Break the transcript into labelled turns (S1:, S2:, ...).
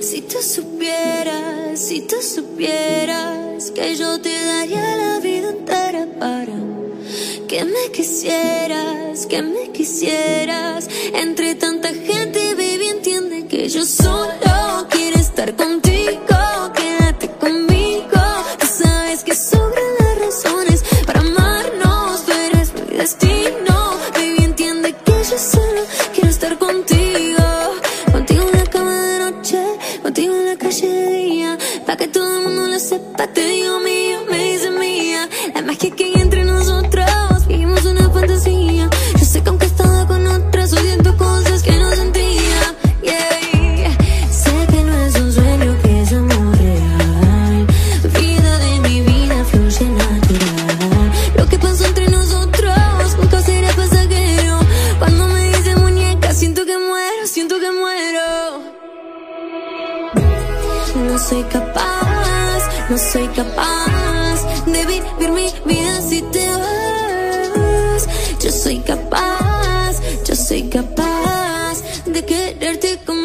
S1: Si tú supieras, si tú supieras que yo te daría la vida entera para que me quisieras, que me quisieras. Entre tanta gente, baby, entiende que yo solo quiero estar contigo. Quédate conmigo, tú sabes que sobran las razones para amarnos. Tú eres mi destino, la calle de día. Pa' que todo el mundo lo sepa, te digo mío, No soy capaz, no soy capaz de vivir mi vida si te vas. Yo soy capaz, yo soy capaz de quererte como.